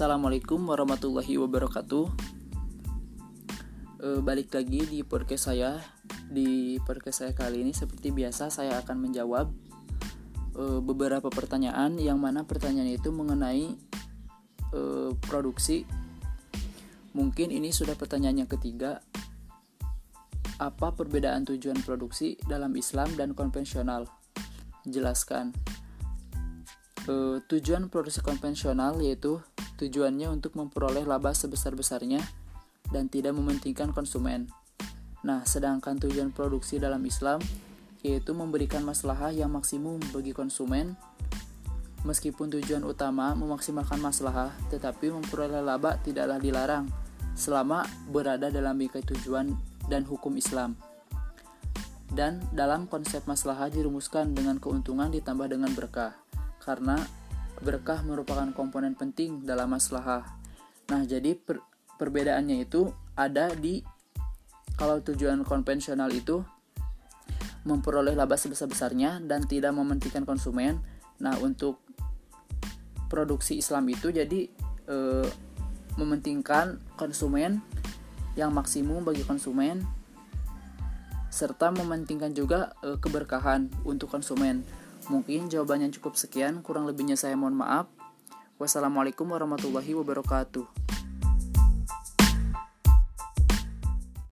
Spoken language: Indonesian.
Assalamualaikum warahmatullahi wabarakatuh. E, balik lagi di podcast saya. Di podcast saya kali ini seperti biasa saya akan menjawab e, beberapa pertanyaan yang mana pertanyaan itu mengenai e, produksi. Mungkin ini sudah pertanyaan yang ketiga. Apa perbedaan tujuan produksi dalam Islam dan konvensional? Jelaskan. Tujuan produksi konvensional yaitu Tujuannya untuk memperoleh laba sebesar-besarnya dan tidak mementingkan konsumen. Nah, sedangkan tujuan produksi dalam Islam yaitu memberikan maslahah yang maksimum bagi konsumen. Meskipun tujuan utama memaksimalkan maslahah, tetapi memperoleh laba tidaklah dilarang selama berada dalam bingkai tujuan dan hukum Islam. Dan dalam konsep maslahah dirumuskan dengan keuntungan ditambah dengan berkah. Karena berkah merupakan komponen penting dalam maslahah. Nah, jadi per, perbedaannya itu ada di kalau tujuan konvensional itu memperoleh laba sebesar-besarnya dan tidak mementingkan konsumen. Nah, untuk produksi Islam itu jadi e, mementingkan konsumen yang maksimum bagi konsumen serta mementingkan juga e, keberkahan untuk konsumen. Mungkin jawabannya cukup sekian, kurang lebihnya saya mohon maaf. Wassalamualaikum warahmatullahi wabarakatuh.